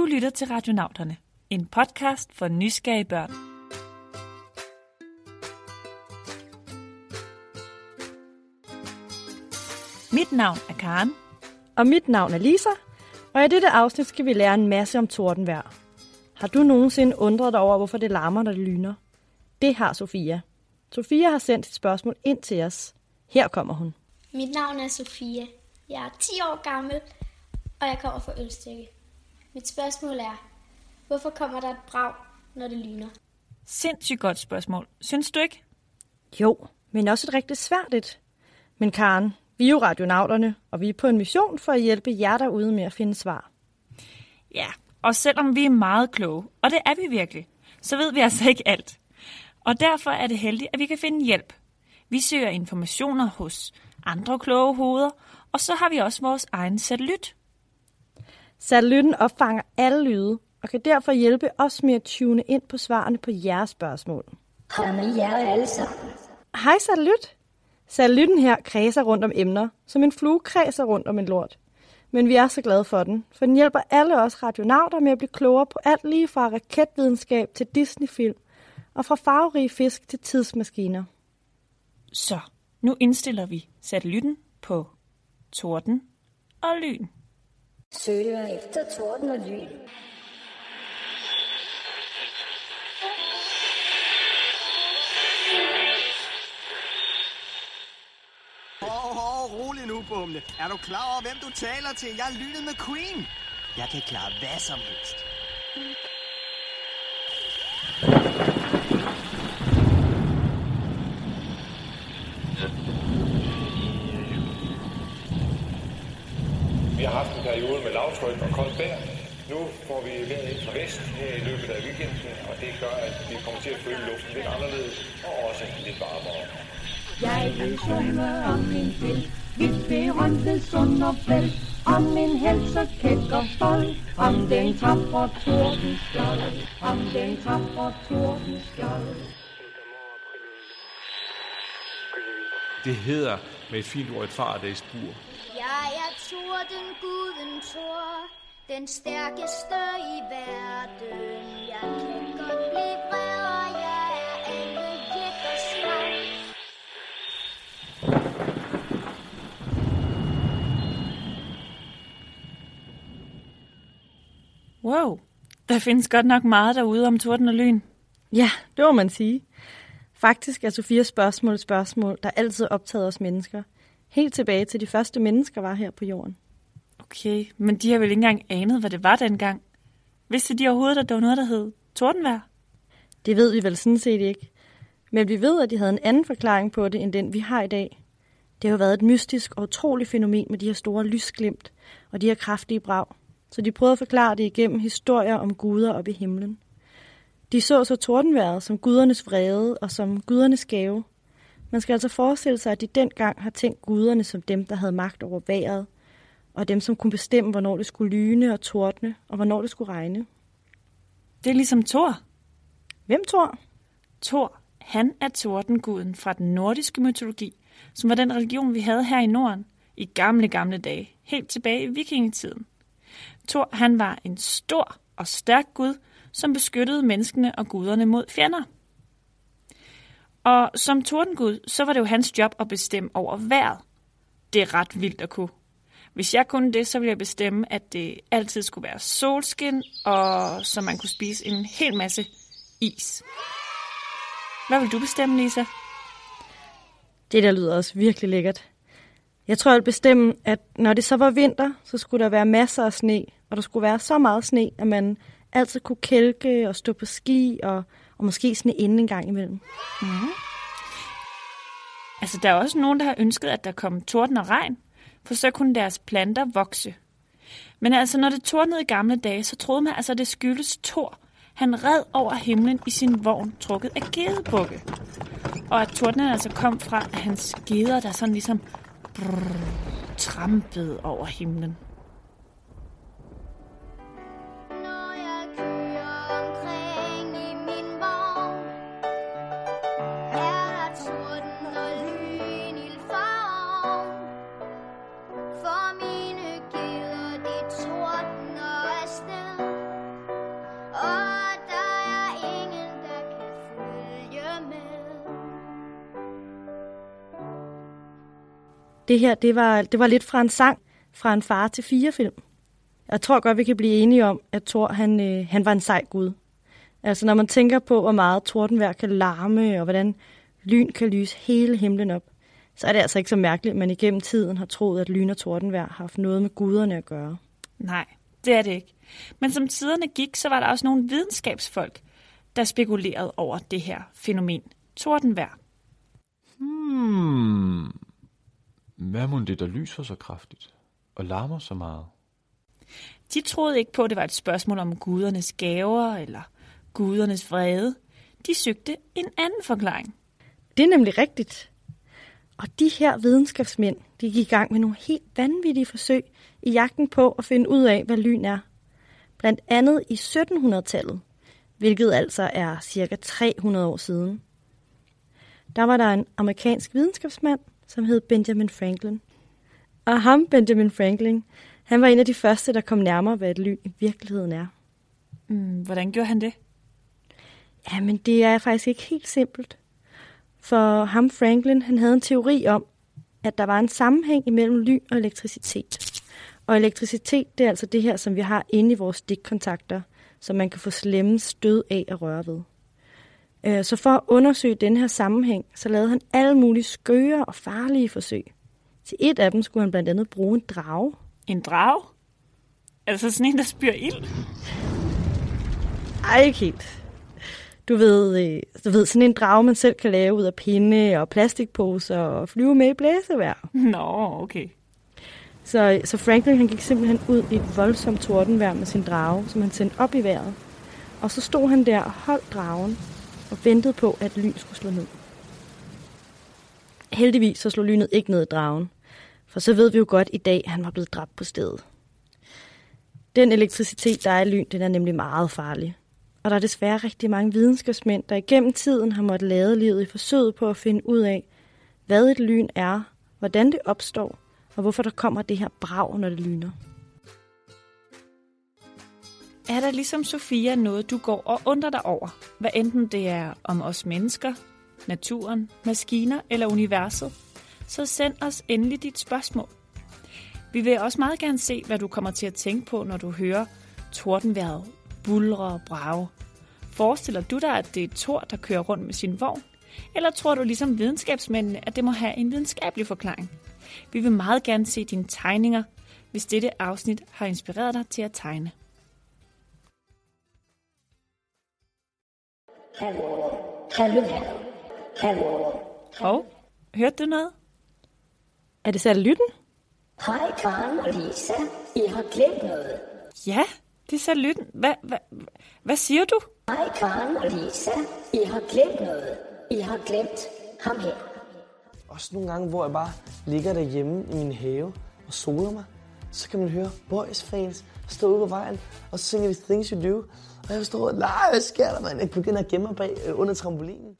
Du lytter til Radionauterne, en podcast for nysgerrige børn. Mit navn er Karen. Og mit navn er Lisa, og i dette afsnit skal vi lære en masse om tordenvejr. Har du nogensinde undret dig over, hvorfor det larmer, når det lyner? Det har Sofia. Sofia har sendt et spørgsmål ind til os. Her kommer hun. Mit navn er Sofia. Jeg er 10 år gammel, og jeg kommer fra Ølstykke. Mit spørgsmål er, hvorfor kommer der et brag, når det lyner? Sindssygt godt spørgsmål. Synes du ikke? Jo, men også et rigtig svært et. Men Karen, vi er jo radionauterne, og vi er på en mission for at hjælpe jer derude med at finde svar. Ja, og selvom vi er meget kloge, og det er vi virkelig, så ved vi altså ikke alt. Og derfor er det heldigt, at vi kan finde hjælp. Vi søger informationer hos andre kloge hoveder, og så har vi også vores egen satellit. Satellitten opfanger alle lyde, og kan derfor hjælpe os med at tune ind på svarene på jeres spørgsmål. Hej med jer alle sammen. Hej satellit! Satellitten her kredser rundt om emner, som en flue kredser rundt om en lort. Men vi er så glade for den, for den hjælper alle os radionauter med at blive klogere på alt lige fra raketvidenskab til Disney-film, og fra farverige fisk til tidsmaskiner. Så nu indstiller vi satellitten på torden og lyn. Søger efter torden og lyn. Hov, hov, rolig nu, Bumle. Er du klar over, hvem du taler til? Jeg er lynet med Queen. Jeg kan klare hvad som helst. Vi har haft en periode med lavtryk og koldt vejr. Nu får vi vejret ind fra vest her i løbet af weekenden, og det gør, at vi kommer til at føle luften lidt anderledes og også lidt varmere. Jeg vil synge om min fæld, mit berømte Sunderfæld, om min held så kæk og stolt, om den tapre tordenskjold, om den tapre tordenskjold. Det hedder med et fint ord et fardagsbur. Torden, guden Thor, den stærkeste i verden. Jeg kan godt blive vred, og jeg er alle slag. Wow, der findes godt nok meget derude om torden og lyn. Ja, det må man sige. Faktisk er Sofias spørgsmål et spørgsmål, der altid optaget os mennesker. Helt tilbage til de første mennesker var her på jorden. Okay, men de har vel ikke engang anet, hvad det var dengang. Vidste de overhovedet, at der var noget, der hed tordenvejr? Det ved vi vel sådan set ikke. Men vi ved, at de havde en anden forklaring på det, end den vi har i dag. Det har jo været et mystisk og utroligt fænomen med de her store lysglimt og de her kraftige brag. Så de prøvede at forklare det igennem historier om guder oppe i himlen. De så så tordenværet som gudernes vrede og som gudernes gave. Man skal altså forestille sig, at de dengang har tænkt guderne som dem, der havde magt over vejret, og dem, som kunne bestemme, hvornår det skulle lyne og tordne, og hvornår det skulle regne. Det er ligesom Thor. Hvem tror? Thor, han er tordenguden fra den nordiske mytologi, som var den religion, vi havde her i Norden i gamle, gamle dage, helt tilbage i vikingetiden. Thor, han var en stor og stærk gud, som beskyttede menneskene og guderne mod fjender. Og som tordengud, så var det jo hans job at bestemme over vejret. Det er ret vildt at kunne. Hvis jeg kunne det, så ville jeg bestemme, at det altid skulle være solskin, og så man kunne spise en hel masse is. Hvad vil du bestemme, Lisa? Det der lyder også virkelig lækkert. Jeg tror, jeg vil bestemme, at når det så var vinter, så skulle der være masser af sne, og der skulle være så meget sne, at man altid kunne kælke og stå på ski og, og måske sne inden en gang imellem. Mm. Altså, der er også nogen, der har ønsket, at der kom torden og regn, for så kunne deres planter vokse. Men altså, når det tordnede i gamle dage, så troede man altså, at det skyldes tor. Han red over himlen i sin vogn, trukket af gedebukke. Og at tordenen altså kom fra at hans geder, der sådan ligesom brrr, trampede over himlen. Det her, det var, det var lidt fra en sang fra en far til fire film. Jeg tror godt, vi kan blive enige om, at Thor, han, øh, han var en sej gud. Altså, når man tænker på, hvor meget tordenvejr kan larme, og hvordan lyn kan lyse hele himlen op, så er det altså ikke så mærkeligt, at man igennem tiden har troet, at lyn og tordenvejr har haft noget med guderne at gøre. Nej, det er det ikke. Men som tiderne gik, så var der også nogle videnskabsfolk, der spekulerede over det her fænomen, tordenvejr. Hmm. Hvad må det, der lyser så kraftigt og larmer så meget? De troede ikke på, at det var et spørgsmål om gudernes gaver eller gudernes vrede. De søgte en anden forklaring. Det er nemlig rigtigt. Og de her videnskabsmænd, de gik i gang med nogle helt vanvittige forsøg i jagten på at finde ud af, hvad lyn er. Blandt andet i 1700-tallet, hvilket altså er cirka 300 år siden. Der var der en amerikansk videnskabsmand, som hed Benjamin Franklin. Og ham, Benjamin Franklin, han var en af de første, der kom nærmere, hvad et lyn i virkeligheden er. Mm, hvordan gjorde han det? Jamen, det er faktisk ikke helt simpelt. For ham, Franklin, han havde en teori om, at der var en sammenhæng imellem lyn og elektricitet. Og elektricitet, det er altså det her, som vi har inde i vores stikkontakter, som man kan få slemme stød af at røre ved. Øh, så for at undersøge den her sammenhæng, så lavede han alle mulige skøre og farlige forsøg. Til et af dem skulle han blandt andet bruge en drage. En drage? Altså sådan en, der spyr ild? Ej, ikke helt. Du ved, øh, du ved, sådan en drage, man selv kan lave ud af pinde og plastikposer og flyve med i blæsevejr. Nå, okay. Så, så Franklin han gik simpelthen ud i et voldsomt tordenvejr med sin drage, som han sendte op i vejret. Og så stod han der og holdt dragen og ventede på, at lyn skulle slå ned. Heldigvis så slog lynet ikke ned i dragen, for så ved vi jo godt i dag, at han var blevet dræbt på stedet. Den elektricitet, der er i lyn, den er nemlig meget farlig. Og der er desværre rigtig mange videnskabsmænd, der igennem tiden har måttet lade livet i forsøget på at finde ud af, hvad et lyn er, hvordan det opstår, og hvorfor der kommer det her brag, når det lyner. Er der ligesom Sofia noget, du går og undrer dig over? Hvad enten det er om os mennesker, naturen, maskiner eller universet, så send os endelig dit spørgsmål. Vi vil også meget gerne se, hvad du kommer til at tænke på, når du hører tordenværet, bulre og brage. Forestiller du dig, at det er Thor, der kører rundt med sin vogn? Eller tror du ligesom videnskabsmændene, at det må have en videnskabelig forklaring? Vi vil meget gerne se dine tegninger, hvis dette afsnit har inspireret dig til at tegne. Hallo, hallo, hallo. Og, hørte du noget? Er det satellytten? Hej Karen og Lisa, I har glemt noget. Ja, det er satellytten. Hvad, hvad, hvad siger du? Hej Karen og Lisa, I har glemt noget. I har glemt ham her. Også nogle gange, hvor jeg bare ligger derhjemme i min have og soler mig, så kan man høre boys fans stå ude på vejen, og så synger vi Things You Do. Og jeg står, nej, hvad sker der, mand? Jeg begynder at gemme mig bag øh, under trampolinen.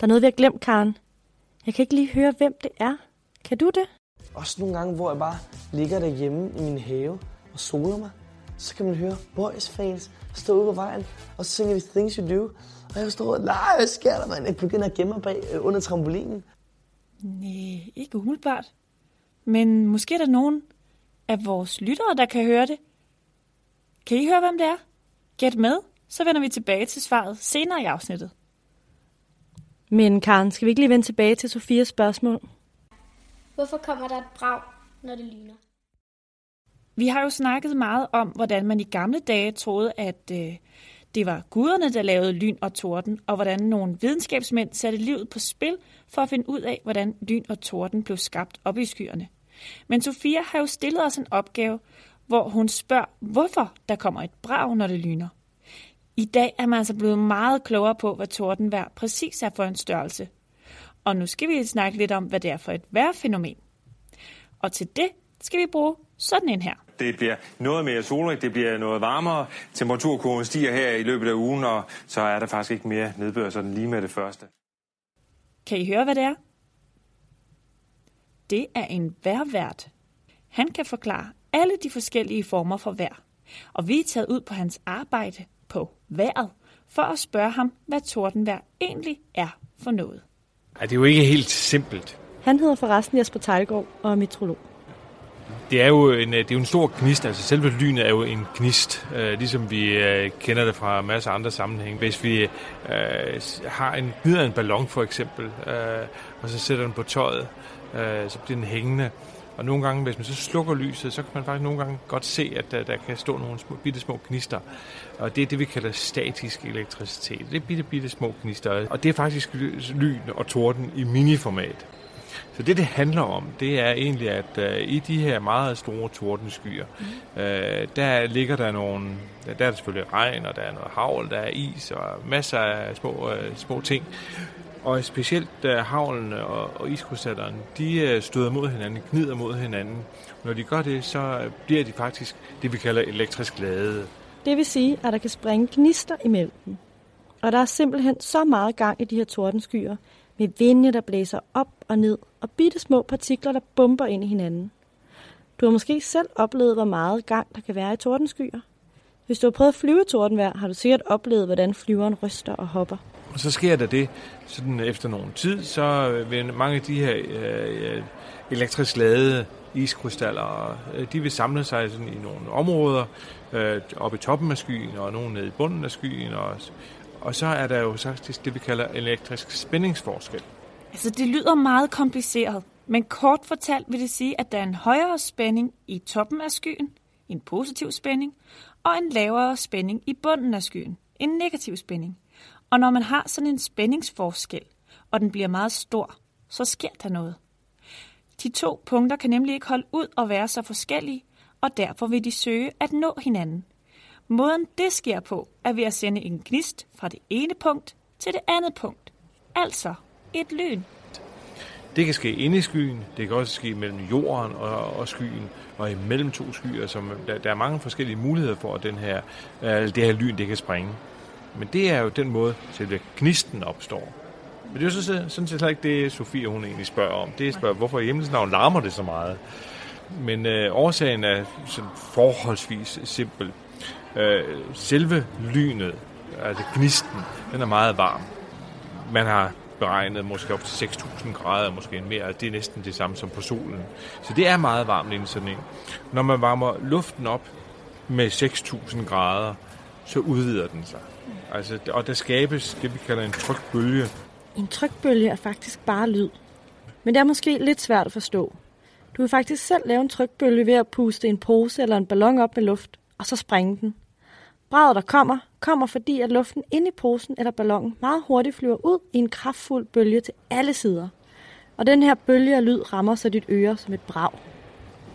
Der er noget, vi har glemt, Karen. Jeg kan ikke lige høre, hvem det er. Kan du det? Også nogle gange, hvor jeg bare ligger derhjemme i min have og soler mig, så kan man høre boys fans stå ude på vejen, og så synger vi Things You Do. Og jeg står, nej, hvad sker der, mand? Jeg begynder at gemme mig bag øh, under trampolinen. Nej, ikke umiddelbart. Men måske er der nogen af vores lyttere, der kan høre det. Kan I høre, hvem det er? Gæt med, så vender vi tilbage til svaret senere i afsnittet. Men Karen, skal vi ikke lige vende tilbage til Sofias spørgsmål? Hvorfor kommer der et brag, når det lyner? Vi har jo snakket meget om, hvordan man i gamle dage troede, at øh, det var guderne, der lavede lyn og torden, og hvordan nogle videnskabsmænd satte livet på spil for at finde ud af, hvordan lyn og torden blev skabt op i skyerne. Men Sofia har jo stillet os en opgave, hvor hun spørger, hvorfor der kommer et brag, når det lyner. I dag er man altså blevet meget klogere på, hvad tordenvejr præcis er for en størrelse. Og nu skal vi snakke lidt om, hvad det er for et vejrfænomen. Og til det skal vi bruge sådan en her. Det bliver noget mere solrigt, det bliver noget varmere. Temperaturkurven stiger her i løbet af ugen, og så er der faktisk ikke mere nedbør sådan lige med det første. Kan I høre, hvad det er? Det er en vejrvært. Han kan forklare alle de forskellige former for vejr. Og vi er taget ud på hans arbejde på vejret for at spørge ham, hvad tordenvejr egentlig er for noget. Ej, det er jo ikke helt simpelt. Han hedder forresten Jesper Tejlgaard og er metrolog. Det er jo en, det er jo en stor gnist, altså selve lynet er jo en gnist, øh, ligesom vi øh, kender det fra masser af andre sammenhænge. Hvis vi øh, har en gnider en ballon for eksempel, øh, og så sætter den på tøjet, øh, så bliver den hængende. Og nogle gange, hvis man så slukker lyset, så kan man faktisk nogle gange godt se, at der, der kan stå nogle små, bitte små gnister. Og det er det, vi kalder statisk elektricitet. Det er bitte, bitte små gnister. Og det er faktisk lyn og torden i miniformat. Så det, det handler om, det er egentlig, at uh, i de her meget store tordenskyer, mm. uh, der ligger der nogle, der, der er der selvfølgelig regn, og der er noget havl, der er is, og masser af små, uh, små ting. Og specielt da havlen og, og iskrystallerne, de øh, støder mod hinanden, gnider mod hinanden. Når de gør det, så øh, bliver de faktisk det, vi kalder elektrisk ladede. Det vil sige, at der kan springe gnister imellem dem. Og der er simpelthen så meget gang i de her tordenskyer, med vinde, der blæser op og ned, og bitte små partikler, der bomber ind i hinanden. Du har måske selv oplevet, hvor meget gang der kan være i tordenskyer. Hvis du har prøvet at flyve i tordenvejr, har du sikkert oplevet, hvordan flyveren ryster og hopper. Og så sker der det, sådan efter nogen tid, så øh, vil mange af de her øh, elektrisk ladede iskrystaller, øh, de vil samle sig sådan i nogle områder, øh, oppe i toppen af skyen, og nogle nede i bunden af skyen, og og så er der jo faktisk det, vi kalder elektrisk spændingsforskel. Altså, det lyder meget kompliceret, men kort fortalt vil det sige, at der er en højere spænding i toppen af skyen, en positiv spænding, og en lavere spænding i bunden af skyen, en negativ spænding. Og når man har sådan en spændingsforskel, og den bliver meget stor, så sker der noget. De to punkter kan nemlig ikke holde ud og være så forskellige, og derfor vil de søge at nå hinanden – Måden det sker på, er ved at sende en gnist fra det ene punkt til det andet punkt. Altså et lyn. Det kan ske inde i skyen, det kan også ske mellem jorden og, og skyen, og imellem to skyer. Som, der, der er mange forskellige muligheder for, at den her, øh, det her lyn det kan springe. Men det er jo den måde, selve gnisten opstår. Men det er jo så, sådan set ikke det, Sofie hun egentlig spørger om. Det er spørger, hvorfor i himlens navn larmer det så meget. Men øh, årsagen er sådan forholdsvis simpel. Øh, selve lynet, altså gnisten, den er meget varm. Man har beregnet måske op til 6.000 grader, måske mere. Det er næsten det samme som på solen. Så det er meget varmt inden sådan en. Når man varmer luften op med 6.000 grader, så udvider den sig. Altså, og der skabes det, vi kalder en trykbølge. En trykbølge er faktisk bare lyd. Men det er måske lidt svært at forstå. Du vil faktisk selv lave en trykbølge ved at puste en pose eller en ballon op med luft, og så springe den. Braget, der kommer, kommer fordi, at luften inde i posen eller ballonen meget hurtigt flyver ud i en kraftfuld bølge til alle sider. Og den her bølge af lyd rammer så dit øre som et brag.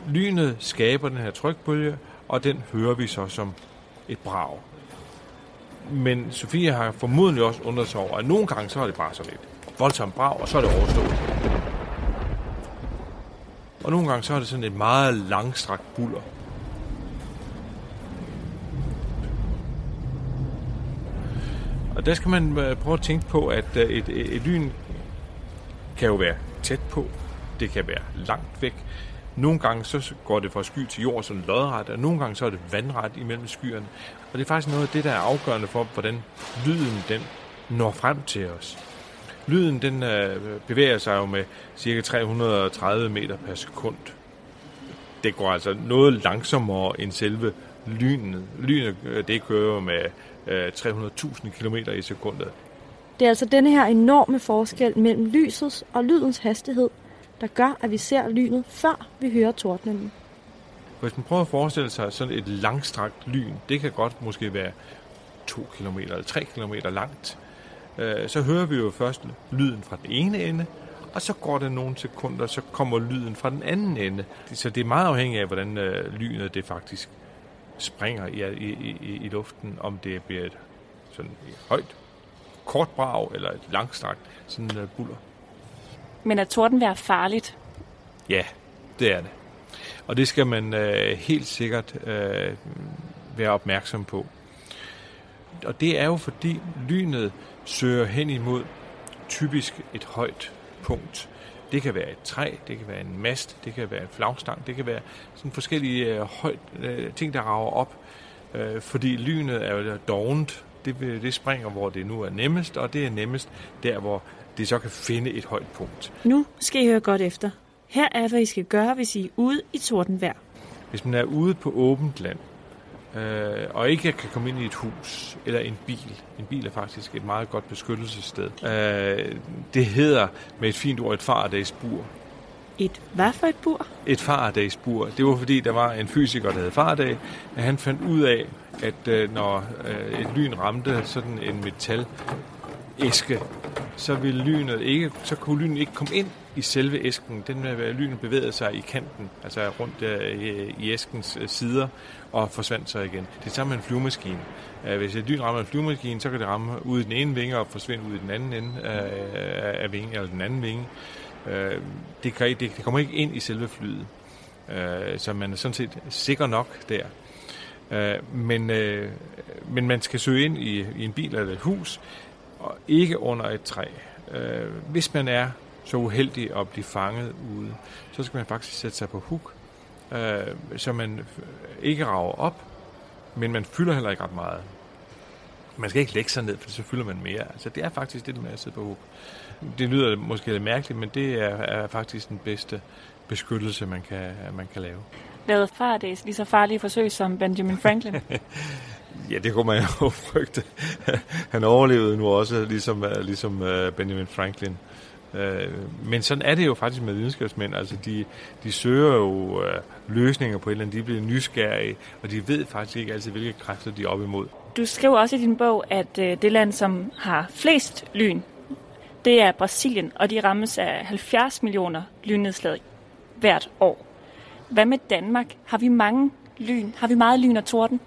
Lynet skaber den her trykbølge, og den hører vi så som et brag. Men Sofie har formodentlig også undret sig over, at nogle gange så er det bare sådan et voldsomt brag, og så er det overstået. Og nogle gange så er det sådan et meget langstrakt buller. Og der skal man øh, prøve at tænke på, at øh, et, et, et lyn kan jo være tæt på, det kan være langt væk. Nogle gange så går det fra sky til jord sådan lodret, og nogle gange så er det vandret imellem skyerne. Og det er faktisk noget af det, der er afgørende for, hvordan lyden den når frem til os. Lyden den øh, bevæger sig jo med ca. 330 meter per sekund. Det går altså noget langsommere end selve lynet. Lynet øh, det kører med øh, 300.000 km i sekundet. Det er altså denne her enorme forskel mellem lysets og lydens hastighed, der gør, at vi ser lynet, før vi hører tordnen. Hvis man prøver at forestille sig sådan et langstrakt lyn, det kan godt måske være 2 km eller 3 km langt, øh, så hører vi jo først lyden fra den ene ende, og så går det nogle sekunder, så kommer lyden fra den anden ende. Så det er meget afhængigt af, hvordan øh, lynet det faktisk springer i, i, i, i luften, om det bliver et sådan et højt, kort brag eller et langstrakt sådan uh, buller. Men er tordenvejr farligt? Ja, det er det. Og det skal man øh, helt sikkert øh, være opmærksom på. Og det er jo fordi lynet søger hen imod typisk et højt punkt. Det kan være et træ, det kan være en mast, det kan være en flagstang, det kan være sådan forskellige øh, højt, øh, ting, der rager op. Øh, fordi lynet er jo dovent, det, det springer, hvor det nu er nemmest, og det er nemmest der, hvor det så kan finde et højt punkt. Nu skal I høre godt efter. Her er, hvad I skal gøre, hvis I er ude i tordenvejr. Hvis man er ude på åbent land, øh, og ikke kan komme ind i et hus eller en bil. En bil er faktisk et meget godt beskyttelsessted. Øh, det hedder med et fint ord et Faradays-bur. Et hvad for et bur? Et Faradays-bur. Det var fordi, der var en fysiker, der hed Faraday, at han fandt ud af, at øh, når øh, et lyn ramte sådan en metal æske, så ville lynet ikke, så kunne lynet ikke komme ind i selve æsken. Den øh, lynet bevægede sig i kanten, altså rundt øh, i, æskens øh, sider, og forsvandt så igen. Det er samme med en flyvemaskine. Øh, hvis et lyn rammer en flyvemaskine, så kan det ramme ud i den ene vinge og forsvinde ud i den anden ende øh, af, af vingen, eller den anden vinge. Øh, det, kan, det, det kommer ikke ind i selve flyet. Øh, så man er sådan set sikker nok der. Øh, men, øh, men man skal søge ind i, i en bil eller et hus, og ikke under et træ. Øh, hvis man er så uheldig at blive fanget ude, så skal man faktisk sætte sig på huk, øh, så man ikke rager op, men man fylder heller ikke ret meget. Man skal ikke lægge sig ned, for så fylder man mere. Altså, det er faktisk det med at sidde på huk. Det lyder måske lidt mærkeligt, men det er, er faktisk den bedste beskyttelse, man kan, man kan lave. Lavede Faradays lige så farlige forsøg som Benjamin Franklin? ja, det kunne man jo frygte. Han overlevede nu også, ligesom, øh, ligesom øh, Benjamin Franklin. Øh, men sådan er det jo faktisk med videnskabsmænd. Altså, de, de søger jo løsninger på et eller andet. De bliver nysgerrige, og de ved faktisk ikke altid, hvilke kræfter de er op imod. Du skriver også i din bog, at det land, som har flest lyn, det er Brasilien, og de rammes af 70 millioner lynnedslag hvert år. Hvad med Danmark? Har vi mange lyn? Har vi meget lyn og torden?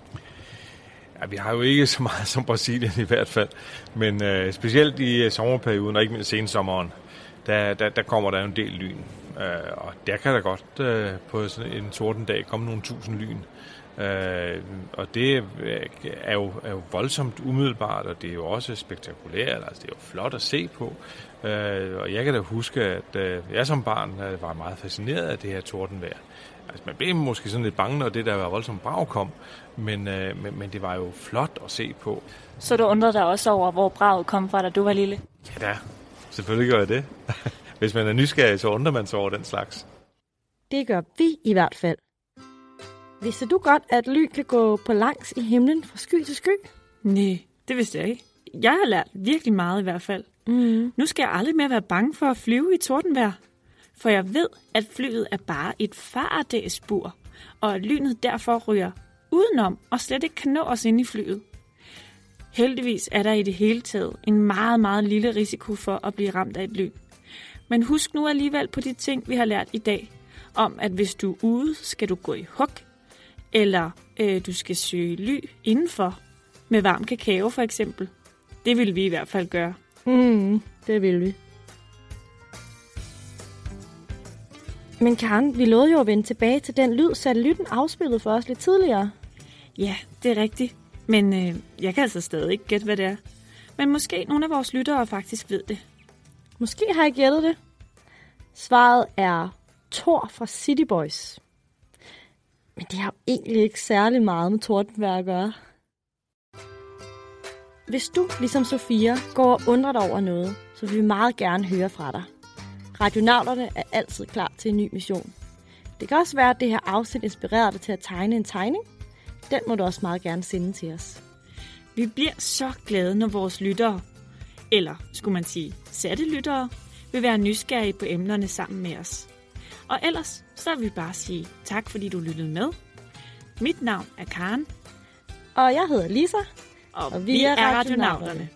Ja, vi har jo ikke så meget som Brasilien i hvert fald, men øh, specielt i øh, sommerperioden, og ikke mindst sensommeren, der, der, der kommer der jo en del lyn. Øh, og der kan der godt øh, på sådan en sorten dag komme nogle tusind lyn. Øh, og det øh, er jo, er jo voldsomt umiddelbart, og det er jo også spektakulært, altså det er jo flot at se på. Øh, og jeg kan da huske, at øh, jeg som barn øh, var meget fascineret af det her tordenvejr. Altså man blev måske sådan lidt bange, når det der var voldsomt brag kom, men, øh, men, men det var jo flot at se på. Så du undrede dig også over, hvor braget kom fra, da du var lille? Ja da, selvfølgelig gør jeg det. Hvis man er nysgerrig, så undrer man sig over den slags. Det gør vi i hvert fald. Vidste du godt, at lyn kan gå på langs i himlen fra sky til sky? Nej, det vidste jeg ikke. Jeg har lært virkelig meget i hvert fald. Mm. Nu skal jeg aldrig mere være bange for at flyve i tordenvejr. For jeg ved, at flyet er bare et faradagsbur, og at lynet derfor ryger udenom og slet ikke kan nå os ind i flyet. Heldigvis er der i det hele taget en meget, meget lille risiko for at blive ramt af et lyn. Men husk nu alligevel på de ting, vi har lært i dag, om at hvis du er ude, skal du gå i hug, eller øh, du skal søge ly indenfor, med varm kakao for eksempel. Det vil vi i hvert fald gøre. Mm, det vil vi. Men Karen, vi lovede jo at vende tilbage til den lyd, satellitten afspillede for os lidt tidligere. Ja, det er rigtigt. Men øh, jeg kan altså stadig ikke gætte, hvad det er. Men måske nogle af vores lyttere faktisk ved det. Måske har jeg gættet det. Svaret er Thor fra City Boys. Men det har jo egentlig ikke særlig meget med tordenvejr at gøre. Hvis du, ligesom Sofia, går og undrer dig over noget, så vil vi meget gerne høre fra dig. Radionavlerne er altid klar til en ny mission. Det kan også være, at det her afsnit inspirerer dig til at tegne en tegning. Den må du også meget gerne sende til os. Vi bliver så glade, når vores lyttere, eller skulle man sige satte lyttere, vil være nysgerrige på emnerne sammen med os. Og ellers så vil vi bare sige tak, fordi du lyttede med. Mit navn er Karen. Og jeg hedder Lisa. Og, og vi, vi er radionauterne. radionauterne.